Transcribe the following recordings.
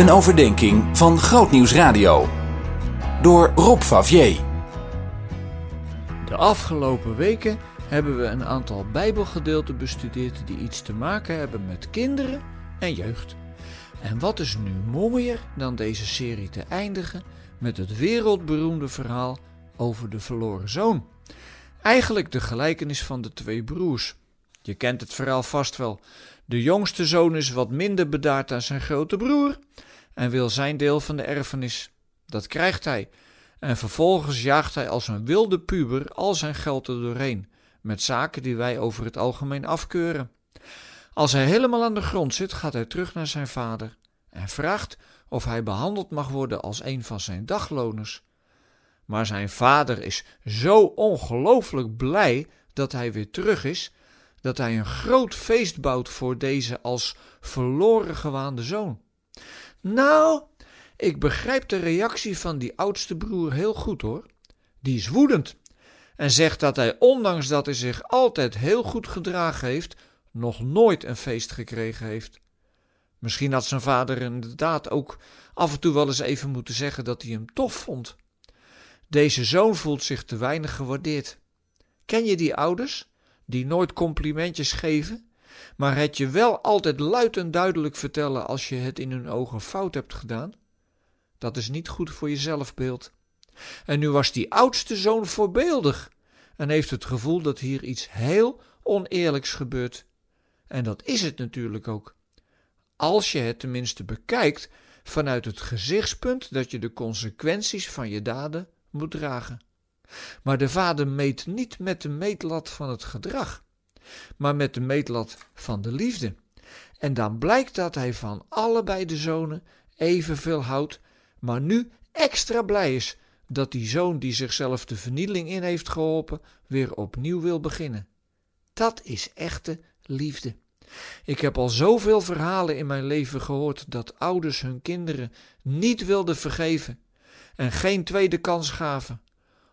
Een overdenking van Grootnieuws Radio. Door Rob Favier. De afgelopen weken hebben we een aantal Bijbelgedeelten bestudeerd die iets te maken hebben met kinderen en jeugd. En wat is nu mooier dan deze serie te eindigen met het wereldberoemde verhaal over de verloren zoon? Eigenlijk de gelijkenis van de twee broers. Je kent het verhaal vast wel. De jongste zoon is wat minder bedaard dan zijn grote broer en wil zijn deel van de erfenis. Dat krijgt hij. En vervolgens jaagt hij als een wilde puber al zijn geld er doorheen, met zaken die wij over het algemeen afkeuren. Als hij helemaal aan de grond zit, gaat hij terug naar zijn vader en vraagt of hij behandeld mag worden als een van zijn dagloners. Maar zijn vader is zo ongelooflijk blij dat hij weer terug is, dat hij een groot feest bouwt voor deze als verloren gewaande zoon. Nou, ik begrijp de reactie van die oudste broer heel goed hoor. Die is woedend en zegt dat hij, ondanks dat hij zich altijd heel goed gedragen heeft, nog nooit een feest gekregen heeft. Misschien had zijn vader inderdaad ook af en toe wel eens even moeten zeggen dat hij hem tof vond. Deze zoon voelt zich te weinig gewaardeerd. Ken je die ouders die nooit complimentjes geven maar het je wel altijd luid en duidelijk vertellen als je het in hun ogen fout hebt gedaan, dat is niet goed voor je zelfbeeld. En nu was die oudste zoon voorbeeldig en heeft het gevoel dat hier iets heel oneerlijks gebeurt. En dat is het natuurlijk ook. Als je het tenminste bekijkt vanuit het gezichtspunt dat je de consequenties van je daden moet dragen. Maar de vader meet niet met de meetlat van het gedrag maar met de meetlat van de liefde. En dan blijkt dat hij van allebei de zonen evenveel houdt, maar nu extra blij is dat die zoon die zichzelf de vernieling in heeft geholpen, weer opnieuw wil beginnen. Dat is echte liefde. Ik heb al zoveel verhalen in mijn leven gehoord dat ouders hun kinderen niet wilden vergeven en geen tweede kans gaven.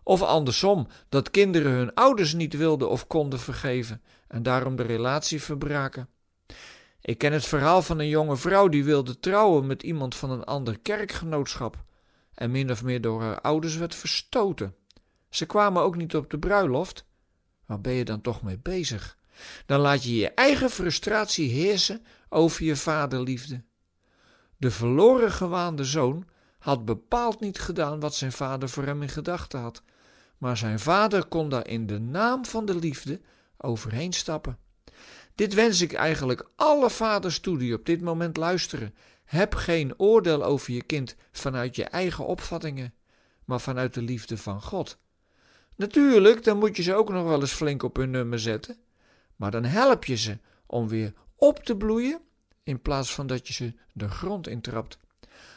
Of andersom, dat kinderen hun ouders niet wilden of konden vergeven en daarom de relatie verbraken. Ik ken het verhaal van een jonge vrouw die wilde trouwen met iemand van een ander kerkgenootschap en min of meer door haar ouders werd verstoten. Ze kwamen ook niet op de bruiloft. Waar ben je dan toch mee bezig? Dan laat je je eigen frustratie heersen over je vaderliefde. De verloren gewaande zoon had bepaald niet gedaan wat zijn vader voor hem in gedachten had, maar zijn vader kon daar in de naam van de liefde overheen stappen. Dit wens ik eigenlijk alle vaders toe die op dit moment luisteren. Heb geen oordeel over je kind vanuit je eigen opvattingen, maar vanuit de liefde van God. Natuurlijk, dan moet je ze ook nog wel eens flink op hun nummer zetten, maar dan help je ze om weer op te bloeien in plaats van dat je ze de grond intrapt.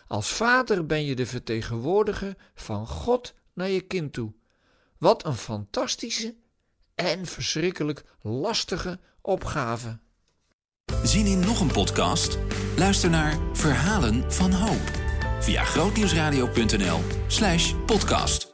Als vader ben je de vertegenwoordiger van God naar je kind toe. Wat een fantastische en verschrikkelijk lastige opgave. Zien in nog een podcast? Luister naar Verhalen van Hoop via grootnieuwsradio.nl/podcast.